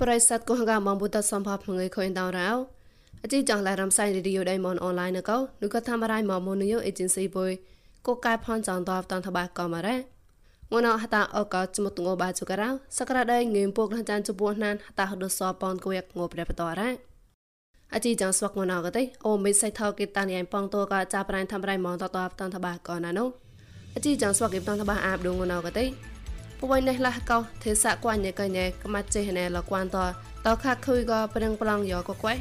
ប្រិស័តកោះកាមងបុតសំភពងើខុញតរោអជីចងឡារំសៃរីឌីយោដៃមនអនឡាញកោនុកថាមរៃមមនយោអេเจนស៊ីបុយកូកែផនចងតបតនតបាកមរ៉ាងួនអហតាអកចមុតងោបាជុករោសក្រាដៃងៀមពុកចានជពោះណានហតាហដសប៉នគួយងោប្រេបតរ៉ាអជីចងស្វកងួនអកតៃអូមិសៃថោកេតានយ៉ៃប៉ងតកចាប្រៃធ្វើរៃមនតតបតនតបាកណានោះអជីចងស្វកេតនតបាអាបដងងួនអកតៃ ពួយនេះលះកោទេសៈគួញញ៉ែកញ៉ែក្មាត់ចេះណែលគួនតតខាខុយក៏ប្រឹងប្រងយកកကွယ်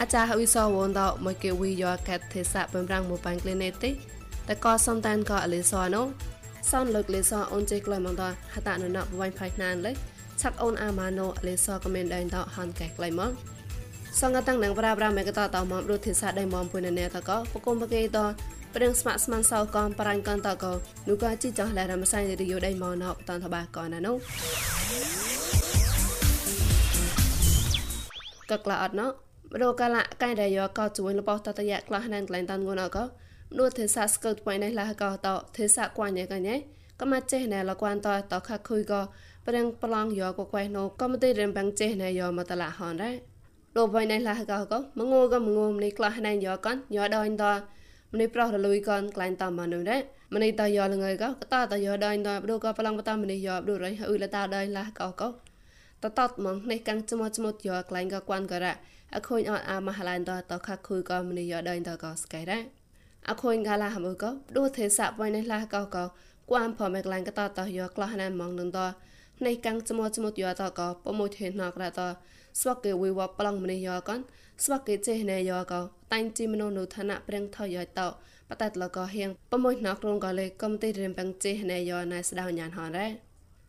អាចារ្យអ៊ុយសវនតមកគេវីយកកាត់ទេសៈបំរាំងមួយបាញ់ក្លីនេតិតែក៏សំតានក៏អលិសណូសនលើកលេសអូនចេះក្លែមកតហតនណបវ៉ៃផៃណានលេឆាក់អូនអាម៉ាណូអលិសក៏មានដែនតហានកែក្លែមកសង្កតាំងនឹងប្រាប្រាមេកតតមករុទ្ធិសាដៃមកពុនណែតក៏បកុំបកេត ព្រៀងស្មាក់ស្មានសោកំបរាញ់កនតកនូកាជីចងលែរមសៃរីយោដៃមកណោតនតបាកនណានោះកក្លាអត់ណោរកលៈកែដែលយកកោជួយលបតតយៈក្លាស់ណែនក្លែងតានងូនអកនួទេសាស្កើតបៃណៃលះកោតទេសាគួញញ៉ែកញ៉ែកមាចេះណែលគួនតតខខុយក៏ប្រឹងប្លង់យកកក្វៃណូក៏មទេរំបាំងចេះណែយកមកតឡាហនរ៉ាលោកបៃណៃលះកោក៏មងូក៏មងូនេះក្លាស់ណែយកកនយកដល់ត ម្នេះប្រោះរលួយកនក្លែងតាមមនុរ៉ាម្នេះតយកលងើក៏តតយកដល់ដល់ព្រោះក៏ប្លង់បតាមម្នេះយកព្រោះរៃអ៊ុយលតាដល់លះកោក៏តតតមកនេះកាំងចមចមយកក្លែងក៏គួនក៏រ៉ាអខូនអត់អាមហឡានតតខខុយក៏ម្នេះយកដល់តក៏ស្កៃរ៉ាអខូនកាឡាហមក៏ព្រោះទេសៈបៃនេះលះកោក៏គួនផមកក្លែងក៏តតយកក្លោះណាមកនឹងតនៃកាំងចមចមយកតក៏ប្រមួយធេណករ៉ាត ស្វកគេវិវប្លង់ម្នេះយកកនស្វកគេចេះណែយកក៏តែងជីមនោនុឋានៈព្រៀងថយតោបតតលកហៀងប្រមួយណករងក៏លេកំទីរៀមបាំងចេះណែយកណៃស្ដៅញានហនរ៉ា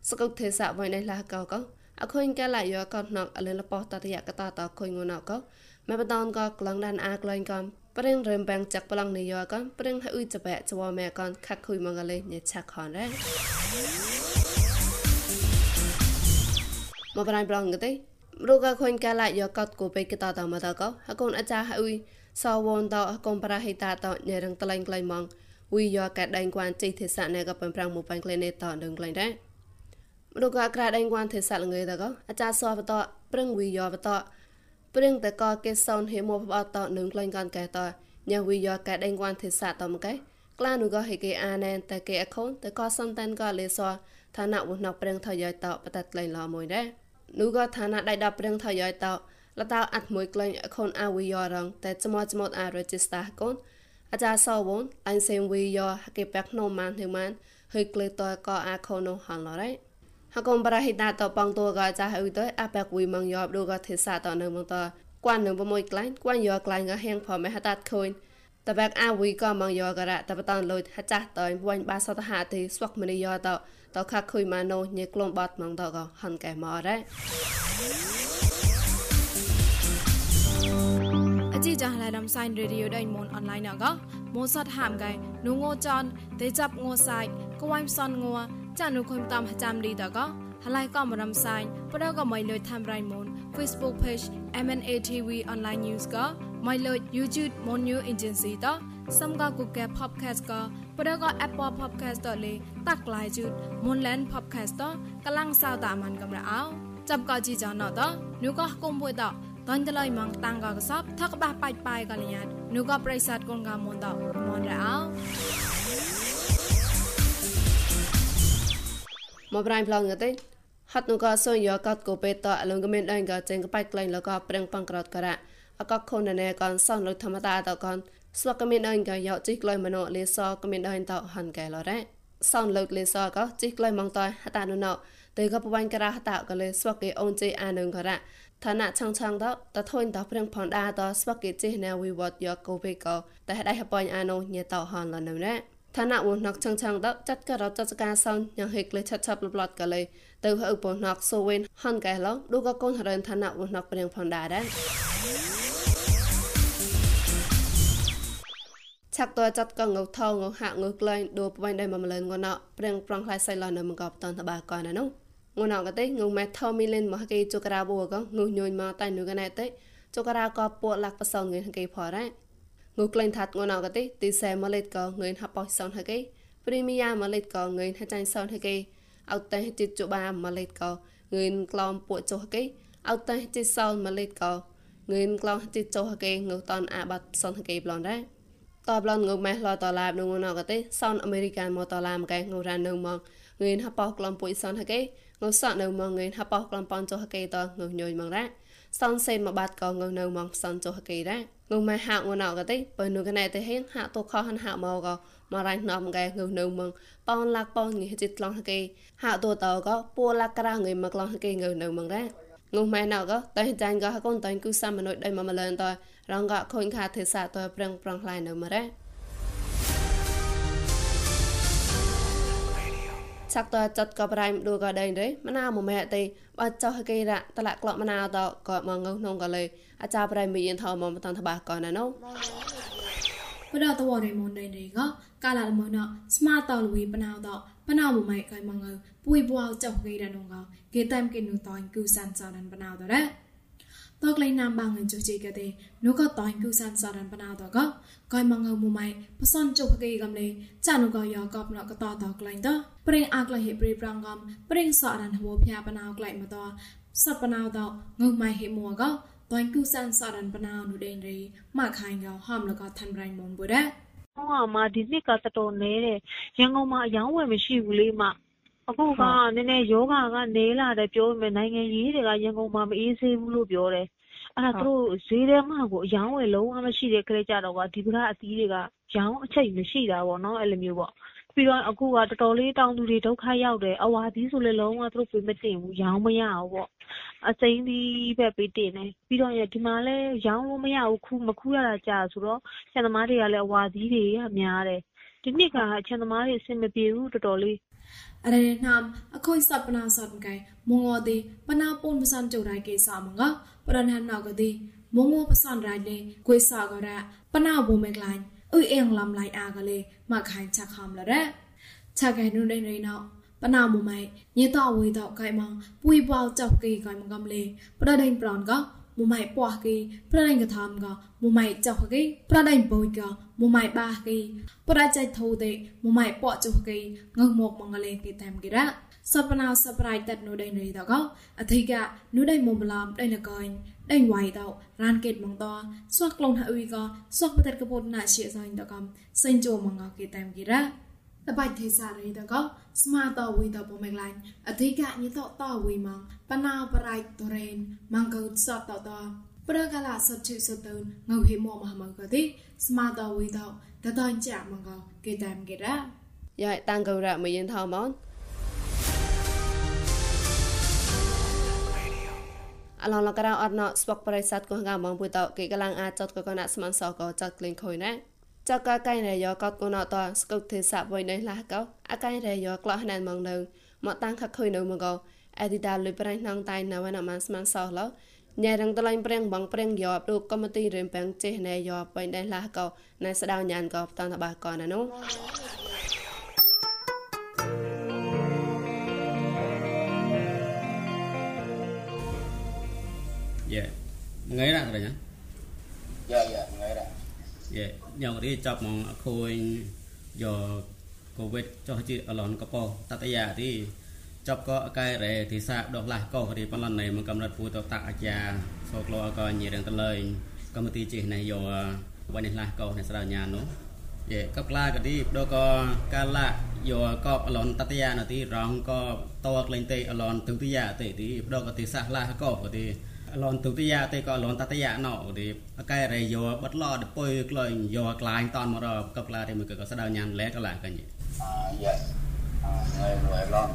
សកុទេសៈវៃណៃលះកោក៏អខុញកាឡាយកកណកអលិលបតតយកតតខុញងណកម៉ែបតនក៏ក្លងដានអាក្លែងកំព្រៀងរៀមបាំងចាក់ប្លង់នេះយកកំព្រៀងហើយចបែចវម៉ែកនខាក់ខុយមកលេញឆាក់ខនរ៉ាមកប្រៃប្រងទេ រូកខុញកាឡាយកកតគូពេកតតមកតកហកូនអាចារ្យហើយសវនតកុំប្រាហិតាតញរងតលែងក្លែងម៉ងវីយកកាដែងគួនជិទេសៈណែក៏បំប្រាំងមួយបាញ់ក្លែនេតនឹងក្លែងដែររូកក្រាដែងគួនទេសៈលងើតកអាចារ្យសវបតប្រឹងវីយកបតប្រឹងតកកេសនហេមបបតនឹងក្លែងកានកែតញវីយកកាដែងគួនទេសៈតមកែក្លានុក៏ហេគេអាណែនតែគេអខូនតែក៏សំតានក៏លេសឋានៈវណកប្រឹងថយតបតក្លែងឡមួយដែរ នូក៏ឋានៈដៃដល់ប្រឹងថយតលតៅអាត់មួយក្លែងអខូនអាវីយ៉រងតែចមចមតអា register កូនអាចារ្យសវនអញសេមវីយ៉គេបែកណូម៉ានហេម៉ានហើយក្លេតក៏អាខូននោះហនឡរ៉ៃហកុំប្រហិតាតបងតួក៏ចាស់អ៊ុយទៅអាបែកវីម៉ងយ៉បដូក៏ទេសៈតនៅម៉ងតគួននឹងប្រមួយក្លែងគួនយ៉ក្លែងក៏ហៀងផមេហតាត់ខូនតបែកអាវីក៏ម៉ងយ៉ក៏រ៉តបតនលុយចាស់តើវ៉ាញ់បាសតហាទីស្វកមនីយ៉ត តខាខុយម៉ាណូញេក្លូនបាត់ម៉ងតក៏ហនកែម៉រ៉ៃជីចាឡៃដំសៃរេឌីយោដៃមនអនឡាញកម៉ូសតហាមកៃនូងោចនទេចាប់ងោសៃកវ៉ៃសនងោចានុខុំតាមចាំលីតកហឡៃកំរំសៃបដកមៃលុយតាមរៃមន Facebook page MNATV online news កមៃលុយ YouTube mon new agency តសំកកុកែ podcast ក បដក Apple podcast តលេតាក់ឡៃជូត Monland podcast តកលាំងសៅតាមានកំរអោចាប់កជីចណតនូកគុំបុយតតនតលៃម៉ងតាំងកកសបថកបះបាច់បាយកលញាតនូក៏ប្រិស័តកូនកាមុនតមនរអោមកប្រៃប្លងទេហត់នូក៏សុញយកកតកូពេតអលងកមានដៃក៏ចេញកបាច់ក្លែងលក៏ប្រឹងបងក្រតការៈអកខូនណែកនសនលធម្មតាតកន ស្វកមានដៃក៏យកជីក្លែងមណោលេសក៏មានដៃតហាន់កែលរ៉ាសនលើកលេសក៏ជីក្លែងម៉ងតហតានុណោទៅក៏បបាញ់ការៈហតាក៏លេស្វកគេអូនជេអានឹងការៈឋានៈឆងឆងតតធុញតព្រៀងផនដាតស្វកេចេណែវិវត្តយកកូវេកោតែដៃហបាញ់អានោះញេតហនលនៅណែឋានៈវណកឆងឆងតចាត់ករចាត់ការសងយ៉ាងហេក្លេឆាត់ឆាប់លប្លត់កលេទៅហៅពណកសូវិនហនកែឡឌូកកូនហរិនឋានៈវណកព្រៀងផនដាដែរ ឆាក់តចាត់កងងថងងហាក់ងក្លែងដូបបាញ់ដៃមកម្លែងងណព្រៀងប្រងខ្លាយសៃឡនៅមកបតនតបាកនណានោះងួនអកតេងុំម៉ែថមីលេនមកគេចុក្រាបូកងុញញមកតៃនុកណែតេចុក្រាក៏ពួលាក់បសងងឿនគេផរ៉ាងុក្លែងថាត់ងួនអកតេទីសែម៉លេតក៏ងឿនហបបសនហគេព្រីមីយ៉ាម៉លេតក៏ងឿនហចាញ់សនហគេអត់តេចិត្តជបាម៉លេតក៏ងឿនក្លំពួកចុះគេអត់តែជីសោលម៉ាលីតក៏ងឿនក្លោះជីចុះគេងើតនអាបាត់សនគេប្លន់ដែរ តបឡនងើម៉ែឡតឡាបនងណកទេសនអមេរិកានមកតឡាមកែងរ៉ាននៅមកងឿនហបោក្លំពុយសនហគេងើសក់នៅមកងឿនហបោក្លំប៉នចុះគេតងើញយមកដែរសនសេនមកបាត់ក៏ងើនៅមកផ្សនចុះគេដែរងើម៉ែហាក់ងណកទេបើនូកណែទេហេងហាក់តខហានហាក់មកក៏មករ៉ៃណំកែងើនៅមកប៉នឡាក់ប៉នងីចិត្តក្លងគេហាក់តតក៏ពូឡាក់ក្រៅងើមកក្លងគេងើនៅមកដែរងុំម៉ែណៅក៏តែចាញ់ក៏កូនតែគូសាមនុយដៃមកម្លឹងត រងក៏ខូនខាទេសាតប្រឹងប្រងខ្លាយនៅមករ៉ាសាក់តចាត់ក៏ប្រៃមឌូក៏ដេញទេមណាមកម៉ែទេបើចោះគេរ៉តលាក់ក្លោកមណាតក៏មកងើក្នុងក៏លេអាចារ្យប្រៃមីយិនថោមកមិនតាន់តបាក៏ណានោះបដតវរេមនដេនេះក៏កាលាមណស្មាតលវីបណៅតបណៅមួយម៉ៃកៃមងើពួយបួចោគេរនងកគេតាមគេនូតៃគូសានសរនបណៅតរ៉ា တော့ကလေးနံပါငင်ကျူချေကတဲ့နုကတိုင်းပြူဆန်စာရန်ပနာတော့ကဂိုင်မငုံမမိုင်ပစွန်ကျုပ်ကေကံလေချာနုကယောကပ်နကတာတော့ကလိုင်းတော့ပရင်အကလဟေပရိပရန်ကံပရင်စာရန်ဟောဖျာပနာကလိုက်မတော့စပနာတော့ငုံမိုင်ဟေမောကတိုင်းပြူဆန်စာရန်ပနာနုဒိန်ရီမခိုင်ရောဟမ်လကသန်ရိုင်းမွန်ဘူရဲဟောမှာဒီနှစ်ကတတော်နေတဲ့ရန်ကုန်မှာအယောင်းဝယ်မရှိဘူးလေမှာ အခုကနည်းနည်းယောဂကနေလာတယ်ပြောပေမဲ့နိုင်ငံရေးတွေကရန်ကုန်မှာမအေးဆေးဘူးလို့ပြောတယ်အဲ့ဒါသူတို့ဈေးထဲမှာကိုအယောင်းဝယ်လုံးဝမရှိတဲ့ခရက်ကြတော့ကဒီပကအသီးတွေကရောင်းအချိတ်မရှိတာပေါ့နော်အဲ့လိုမျိုးပေါ့ပြီးတော့အခုကတော်တော်လေးတောင်သူတွေဒုက္ခရောက်တယ်အဝါသီးဆိုလည်းလုံးဝသူတို့ပေးမတင်ဘူးရောင်းမရဘူးပေါ့အစိမ်းသီးပဲပေးတင်တယ်ပြီးတော့ဒီမှာလည်းရောင်းလို့မရဘူးခုမခူးရတာကြာဆိုတော့ဆန်သမားတွေကလည်းအဝါသီးတွေကများတယ် ဒီနှစ်ကအချန်သမားတွေအဆင်မပြေဘူးတော်တော်လေးအရနမ်အခွိစပနာစတ်ကဲမငေါ်ဒီပနာပွန်ပစန်ကြိုရိုင်ကေစာမငါပရနမ်နောက်ကဒီမငေါ်ပစန်ရိုင်လေကွေစာကရပနာဘုံမကလိုင်းဥအင်လမ်လိုက်အားကလေးမခိုင်ချက်ခမ်လရဲချက်ခိုင်နုနေနေနောက်ပနာမမိုင်ညတော့ဝေတော့ကိုင်မောင်ပွေပွားကြောက်ကေကိုင်မကမ មួយម៉ៃប៉ោះគីប្រដេញកធំក៏មួយម៉ៃចោះគីប្រដេញបុយក៏មួយម៉ៃបាគីប្រដេញធូទេមួយម៉ៃប៉ោចុះគីងើមកមកលេងគេតាមគេរ៉ាសពណៅសប្រៃតនូដេនីតកអធិកនូដេមុំឡំដេលកូនដេវៃតរានគេតមងតស្វះក្លងហុយក៏ស្វះបតកពតណាជាសាញ់តកំសេងជូមងគេតាមគេរ៉ា តបៃទេសារីតកស្មាតវីតពមេក្លាញ់អធិកញិតតវីមងបណៅប្រៃតរេនមងកោសតតតប្រកាលាសជិសតូនងហេមមហមកទេស្មាតវីតតតញចាមងគេតាមគេរ៉ាយ៉ៃតាំងកោរ៉ាមយិនថោមនអឡងលករអត់ណស្វកប្រិស័តកងកាមងពុតគេកលាំងអាចចតកកណាស្មានសកចតក្លែងខុយណា ចកកៃរយោកតកណតស្គុទេសាវៃណៃឡាកោអកៃរយោក្លោះណានមងនៅមកតាំងខខុយនៅមកោអេឌីតាលុយប្រៃណងតៃណវណាម៉ានស្មានសោឡោញ៉ែរងតឡៃប្រេងបងប្រេងយោរូបកុំទីរៀមបាំងចេះណែយោបៃណៃឡាកោណែស្ដៅញានកោតន្តបាកោណានោះ dạ ngay ra rồi ញោករីចាប់មកអខូនយកកូវីដចោះជាអឡនកពោតតយាទីចាប់ក៏កែរេទីសាដកឡាស់កោរីបលណៃមកកំណត់ពូតតអាចារសោក្លោក៏ញីរឿងតលែងកម្មទីជិះណៃយកវិញឡាស់កោអ្នកស្រាវញានោះយេកបក្លាក៏ទីបដកកាលាយកកបអឡនតតយាណទីរងក៏តកលេងទេអឡនទុតិយាទេទីបដកទីសាឡាស់កោក៏ទី លនទុតិយាទេក៏លនតតយាណោទីកែរយោបត់ឡដពុយក្លែងយោក្លាញតនមករកក្លាទេមកក៏ស្ដៅញ៉ានលែកឡាកញអយ៉ាអងៃមួយឡន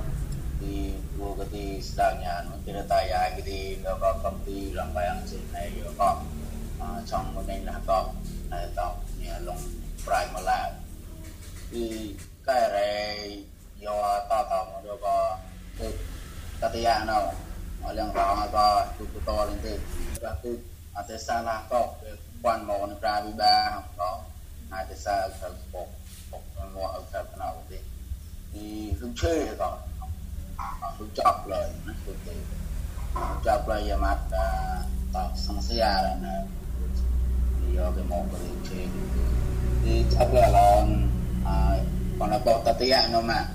ទីវកទីស្ដៅញ៉ានទីរតាយាគទីដល់ក៏កំពីរំបាំងសិណៃយោក៏ចង់មកនេះណាក៏តែតោនេះឡងប្រៃមកឡាទីកែរយោតតមកក៏តតយាណោ yang rong ko tu tu to lên thế ra tu a te sa la ko quan mo ni pra vi ba ko a te sa ka po po mo ở ka na u đi thì lúc chơi ko lúc chọc lời nó tu tu chọc lời ya mat ta sang sia ra na thì yo cái mo ko lúc chơi thì chọc lời là còn là bộ tát nó mà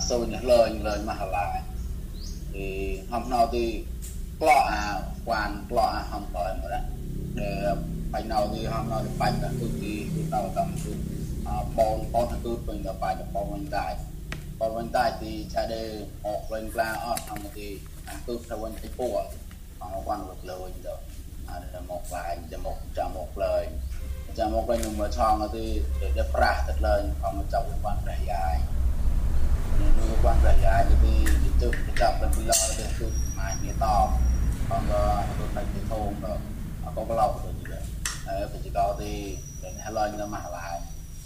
sâu nhật lời lời mà lại thì di hom thì plot à quan plot à hom plot mà đó để bánh nào thì hom nào thì bánh là cứ đi cứ nào tầm cứ bon bon là cứ bình là bài là bon bên đại bon bên đại thì cha đề học lên ra ở hom thì cứ phải quên cái bộ mà quan vật lời rồi là một vài là một trả một lời ចាំមកវិញនឹងមកឆងទៅទៅប្រាស់ទឹកឡើងផងមកចាប់បានព្រះយាយ នឹងបានប្រះយាយទៅទៅចាប់បានពីឡទៅគឺមកនេះតផងក៏ទៅតែទៅធំក៏ក៏បឡោទៅទៀតហើយបច្ចុប្បន្នទីដែលហឡញនៅមហាឡាយ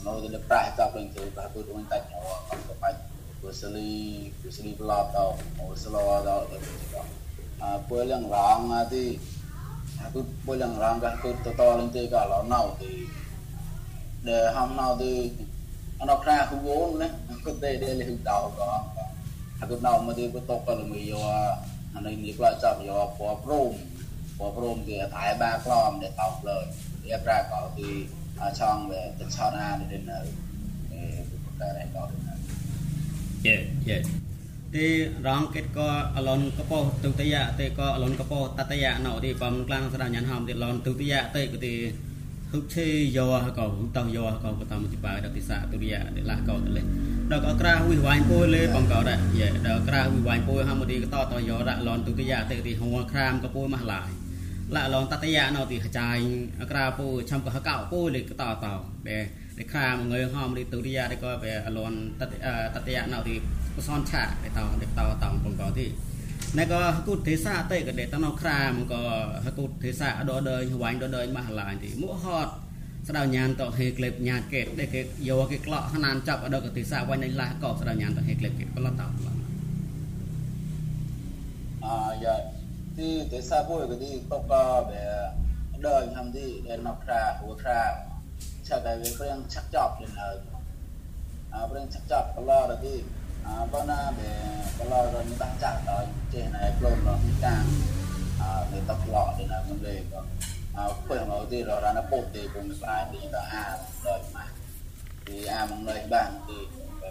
នៅទៅប្រាស់ចាប់វិញទៅបាទទៅវិញតែញោក៏ទៅបាច់ព្រោះសលីព្រោះសលីបឡោទៅអូសឡោដល់ទៅអឺពេលឡើងរងទី aku boleh ngerangkah aku total nanti kalau nau thì để hôm nào thì nó ra aku vốn nè aku tê để lấy đầu có aku nau mà thì aku tốt kalau người yêu anh ấy nghĩ là chấp yêu bỏ prom bỏ prom thì thái ba clom để tàu lời để ra có thì chọn về tình sao na để đến nơi cái này có Yeah, yeah. ទីរងគេក៏អឡនកពោទុតិយៈទេក៏អឡនកពោតតយៈណោទីបំក្លាំងស្ដាញានហំទីឡនទុតិយៈទេក៏ទី ហុកឆេយោក៏តោយោក៏បតំទីបាយដតិសាទុតិយៈទីឡាក៏តលេដល់ក៏ក្រាវិវាញពុយលេបងក៏ដែរយេដល់ក្រាវិវាញពុយហមទីក៏តតយោរឡនទុតិយៈទេទីហងក្រាមក៏ពុយម៉ាស់ឡាយឡាឡនតតយៈណោទីខចាយក្រាពុយឆំក៏ហកោពុយលេក៏តតដែរដែលខាមងើហមទីទុតិយៈទេក៏វាអឡនតតតយៈណោទីបសនឆាទៅតទៅតតបងក៏ទី ណែក៏ហគុទេសាតេក៏ដេតណោក្រាមក៏ហគុទេសាដដើហវាញ់ដដើមះឡាញទីមុហត់ស្ដៅញានតហេក្លេបញាតកេដែលគេយកគេក្លក់ណានចាប់អដកទេសាវាញ់នៃឡាក៏ស្ដៅញានតហេក្លេបគេប្លត់តអយ៉ាទីទេសាពុយក៏ទីតកបែដើញហំទីដែលណោក្រាហួក្រាឆាក់តែវាព្រៀងឆាក់ចប់ lên ហើយអើព្រៀងឆាក់ចប់ប្លត់ទី à À, vâng là để có lo rồi chúng ta chặt đó trên này luôn nó thì càng à để tập lọ để là vấn đề còn à khuyên nó thì rồi ra nó bột thì cũng được lại thì ta à rồi mà thì à một người bạn thì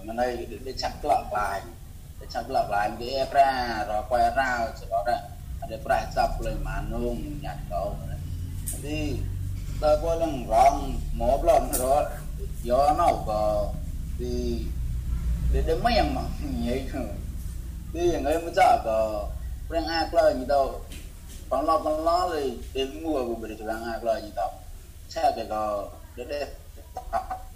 mà đây để, để chặt lọ lại để chặt lọ lại cái ra rồi quay ra sẽ có ra. À, để phải tập lên mà nung nhặt cầu thì ta có lần rong một lần rồi gió nó có thì để mấy em mà nhảy đi người mới trả có đang ác lời như đâu còn lo còn lo thì đến mua của mình thì đang ác lời như đâu xe cái có để để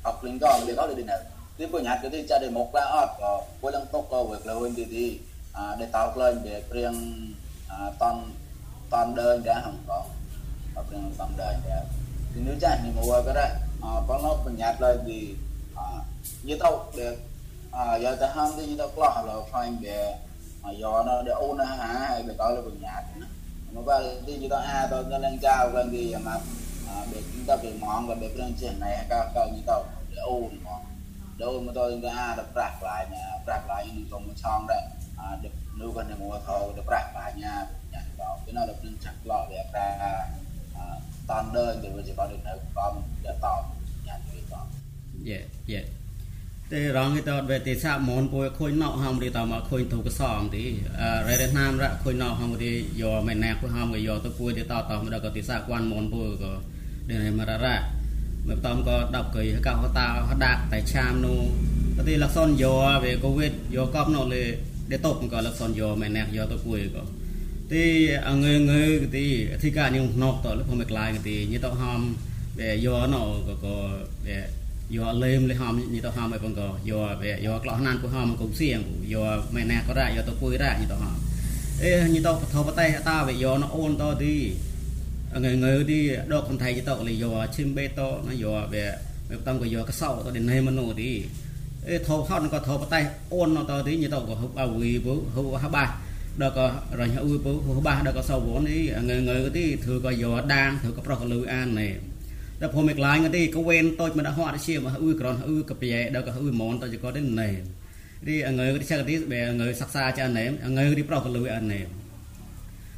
học linh con để có để nào đi vừa nhặt cái thì cha để một la ớt có vừa đang tốt có việc là hơn thì thì để tạo lên để riêng toàn toàn đơn đã không có hoặc riêng toàn đơn đã thì nếu cha thì mua cái đấy còn nó vừa nhặt lên thì như tao để à giờ ta ham thì ta có là phải về, mà giờ nó để ôn hả, hay để có là bên nhà mà ba thì chúng ta a tôi nó đang trao lên đi, mà à, để chúng ta bị mọn và để lên trên này cao cao như tao để ôn mà để ôn mà tôi ta a đập rạc lại nhà rạc lại như trong xong đấy à để nuôi con này mua thầu đập rạc lại nha. Dạ, nhà đó cái nào đập lên chặt lọ để ra à, toàn đơn thì bây giờ có được nơi con để tỏ nhà thì tỏ yeah yeah ទេរងទៅវេទិសាមនពួយខុញណោហំរីតមកខុញទូកសងទីរ៉េរណាមរខុញណោហំរីយោមែនណាគហំក៏យោទៅពួយទៅតតមកដល់កតិសាគួនមនពួយក៏ដែលមររ៉ាមកតំក៏ដប់កៃកោតាហដាក់តែឆាមនោះទីលក្ខណយោវេកូវីដយោកប់ណូលេដែលតបក៏លក្ខណយោមែនណាយោទៅពួយក៏ទីអងើងើទីអធិការញងណោតលភមកឡាយទីញីទៅហំវេយោណោក៏ក៏វេ យកលេមលេហមញីទៅហមឲ្យបងក៏យកវាយកក្លោះណានពុហមគុំសៀងយកមែនណាក៏រ៉ាយកទៅពុយរ៉ាញីទៅហមអេញីទៅបថបតេតាវាយក nó ôn to ទីងើងើទីដកកំថៃទៅលេយកឈឹមបេតណាយកវាវាតំក៏យកកសោទៅណេមនុទីអេថោហត់ក៏ថោបតេអូនទៅទីញីទៅក៏ហុបអវីពុហុបហបាដល់ក៏រញអ៊ូពុហុបាដល់ក៏សោវនេះងើងើទីធ្វើក៏យកដាងធ្វើក៏ប្រោះក៏លឺអានណេ ដល់ភូមិក្លាញ់ទេក៏វេនតូចមកដល់ហត់ជាមកអ៊ឺក្រនអ៊ឺកប្រែដល់ក៏អ៊ឺម៉នតចក៏ទេណែរីអងើទីឆាក់ទីបែអងើសិក្សាចាណែអងើទីប្រោះក៏លុយអាណែ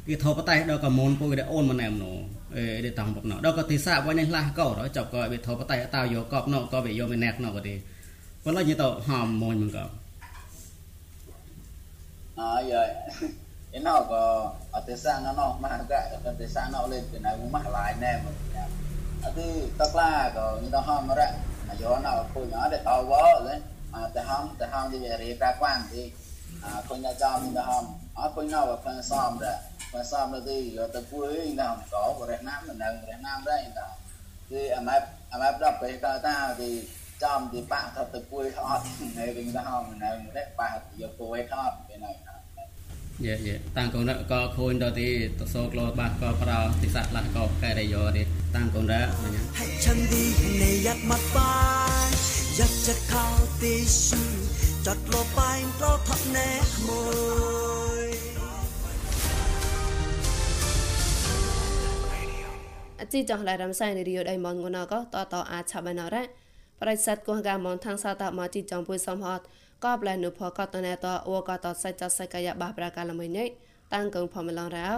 ទីថោបតៃដល់ក៏ម៉នពុយដែលអូនមកណែមណូអេដែលតំបកណោដល់ក៏ទីសាវិញនេះឡាក៏ដល់ចាប់ក៏វាថោបតៃតៅយកកបណោក៏វាយកមិនណែកណោក៏ទេប៉ុន្តែញទៅហមមួយមិនក៏អើយ nó có ở thế sang nó nó mà cái ở thế sang nó lên cái này cũng mà lại nè mà ở thì tất là Tapi tak lah kalau ni dah ham merah. Ayo nak aku ni ada tahu le. Teh ham teh ham dia beri perakuan di. Kau ni jam ni dah ham. Aku ni nak kau sam dah. Kau sam dah tu. Yo tak pun ni dah ham kau bereh nam menang bereh nam dah ni dah. Jadi amat amat dah pergi kau tahu di. ចំទីបាក់ទៅទៅពួយអត់នៅវិញដល់ហ្នឹងតែបាទយកពួយថតពេលហ្នឹង យេយេតាំងកងរកខូនដល់ទីតសោក្លោបាសកប្រោទិស័កលះកកែរយោនេះតាំងកងរហិឆាន់ឌីនៃយ៉ាត់មកបាយយ៉ាត់ចិត្តខោទីស៊ូចាត់លោបាយប្រោថប់ណែមួយអជីចងឡៃរំសៃនៃរីយោដៃមនងណកតតអាចឆបណរ៉ាប្រិស័តកោះកាមនថាងសាតាមកជីចងពុយសំហត់ ក៏ប្លែនុផកតណែតអូកតសៃចសៃកាយបាប្រកាលមួយនេះតាំងកងផមឡងរោ